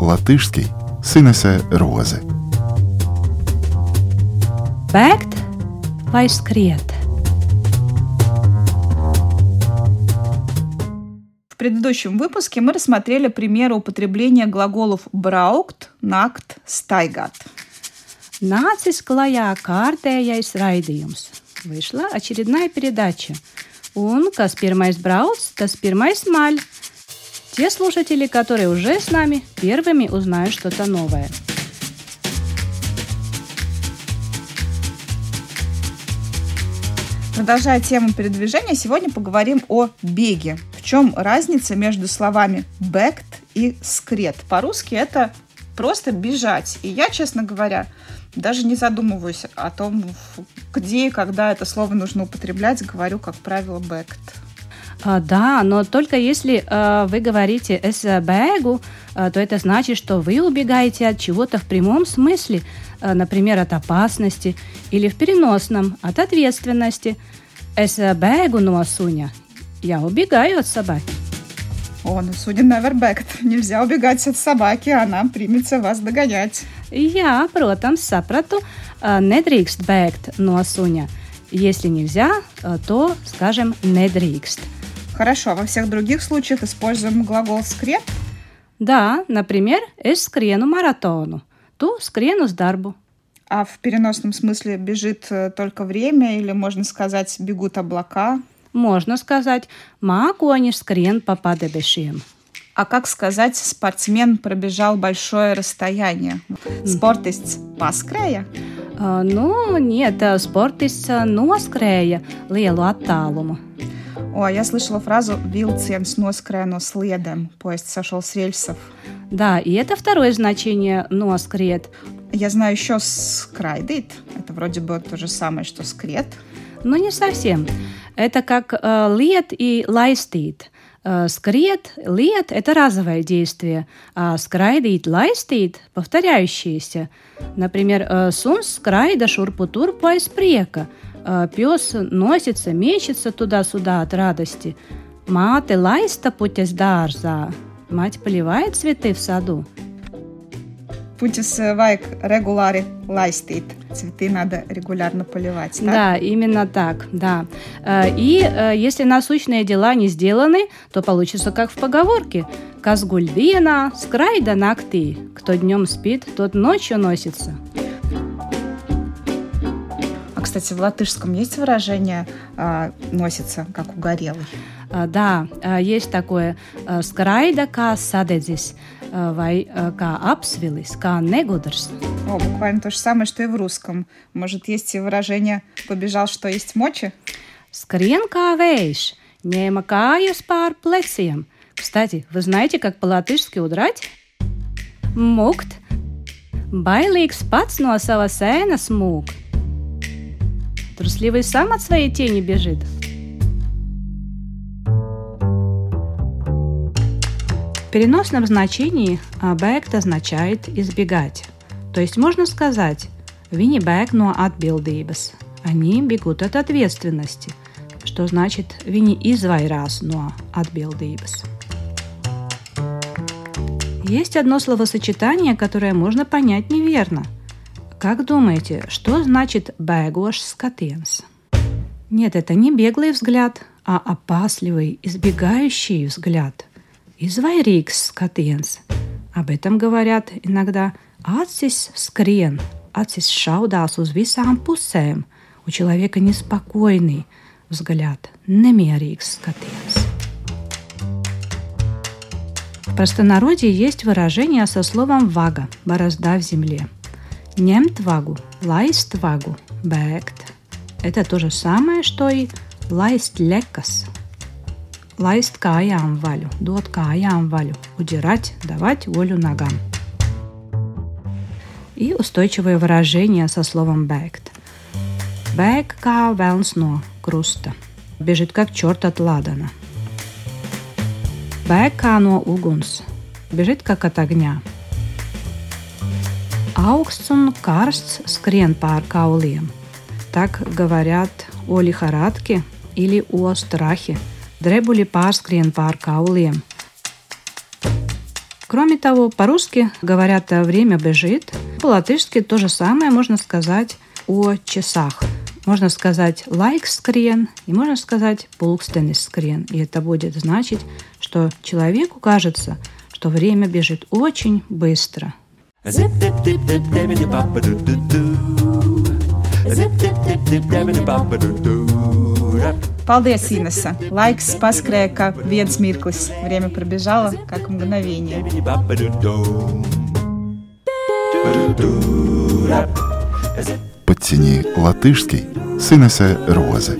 Латышский Синесе Розе. Bēgt vai skriet? В предыдущем выпуске мы рассмотрели примеры употребления глаголов braukt, nakt, staigāt. Nācis klajā kārtējais raidījums. Вышла очередная передача. Un kas pirmais brauc, tas pirmais maļ. Те слушатели, которые уже с нами, первыми узнают что-то новое. Продолжая тему передвижения, сегодня поговорим о беге. В чем разница между словами «бэкт» и «скрет»? По-русски это просто бежать. И я, честно говоря, даже не задумываюсь о том, где и когда это слово нужно употреблять, говорю, как правило, «бэкт». А, да, но только если а, вы говорите «es бегу», а, то это значит, что вы убегаете от чего-то в прямом смысле, а, например, от опасности, или в переносном, от ответственности. «Es бегу no суня» – я убегаю от собаки. О, ну судя на вербект, нельзя убегать от собаки, она примется вас догонять. Jā, protams, sapratu, nedrīkst bēgt no suņa. Если нельзя, а, то скажем недrīkst. Хорошо, во всех других случаях используем глагол «скрет». Да, например, es skrienu маратону. Tu skrienu uz darbu. А в переносном смысле бежит э, только время или можно сказать бегут облака? Можно сказать mākoņi skrien pa padebešiem. А как сказать спортсмен пробежал большое расстояние? Спортиsts paskrēja? А, Ну, нет, э, э, noskrēja lielu attālumu. О, я слышала фразу «Vilciens noskrēja no sliedēm», поезд сошел с рельсов. Да, и это второе значение носкрет. Я знаю еще скрайдит. Это вроде бы то же самое, что скрет. Но не совсем. Это как э, лет и лайстит. Э, скрет, лет – это разовое действие, а skraidīt, laistīt – повторяющиеся. Например, э, suns skraida šurpu turpu aiz prieka. Э, Пес носится, мечется туда-сюда от радости. Маты лайста путясь дārзā. Мать поливает цветы в саду. Puķes vajag regulāri laistīt. Цветы надо регулярно поливать. так? Да, именно так, да. Э, И э, если насущные дела не сделаны, то получится как в поговорке. Казгуль вина, скрайда накты. Кто днем спит, тот ночью носится. А, кстати, в латышском есть выражение а, «носится, как угорелый»? А, Да, э, есть такое скрайда sadedzis э, vai kā apsvilis, kā negudrs. О, буквально то же самое, что и в русском. Может, есть и выражение «побежал, что есть мочи»? Skrien kā vējš, ņēma kājas pār pleciem. Кстати, вы знаете, как по-латышски удрать? Mukt. Bailīgs pats no sava sēna smūg. Трусливый сам от своей тени бежит. В переносном значении бēgt означает избегать. То есть можно сказать «Viņi bēg no atbildības». Они бегут от ответственности, что значит «Viņi izvairās no atbildības». Есть одно словосочетание, которое можно понять неверно. Как думаете, что значит «бēgošs skatiens»? Нет, это не беглый взгляд, а опасливый, избегающий взгляд. Izvairīgs skatiens. Об этом говорят иногда «acis skrien», «acis šaudās uz visām pusēm». У человека неспокойный взгляд, немierīgs skatiens. В простонародье есть выражение со словом «вага» – «борозда в земле». Ņemt вагу, лаist вагу, бēgt. Это то же самое, что и лаist лекас. Лаist каям валю, дот каям валю, удирать, давать волю ногам. И устойчивое выражение со словом бēgt. Бēg kā velns no krusta. Бежит как черт от ладана. Бēg kā no uguns. Бежит как от огня. Augsts un karsts skrien pār kauliem. Так говорят о лихорадке или о страхе. Дребули pār kauliem. Кроме того, по-русски говорят «время бежит». По-латышски то же самое можно сказать о часах. Можно сказать «лайк скрен» и можно сказать «пулкстенис скрен». И это будет значить, что человеку кажется, что время бежит очень быстро. Paldies, Inesa. Laiks paskrēja, kā viens mirklis. Время пробежало, как мгновение. Подтяни латышский с Инессы Розы.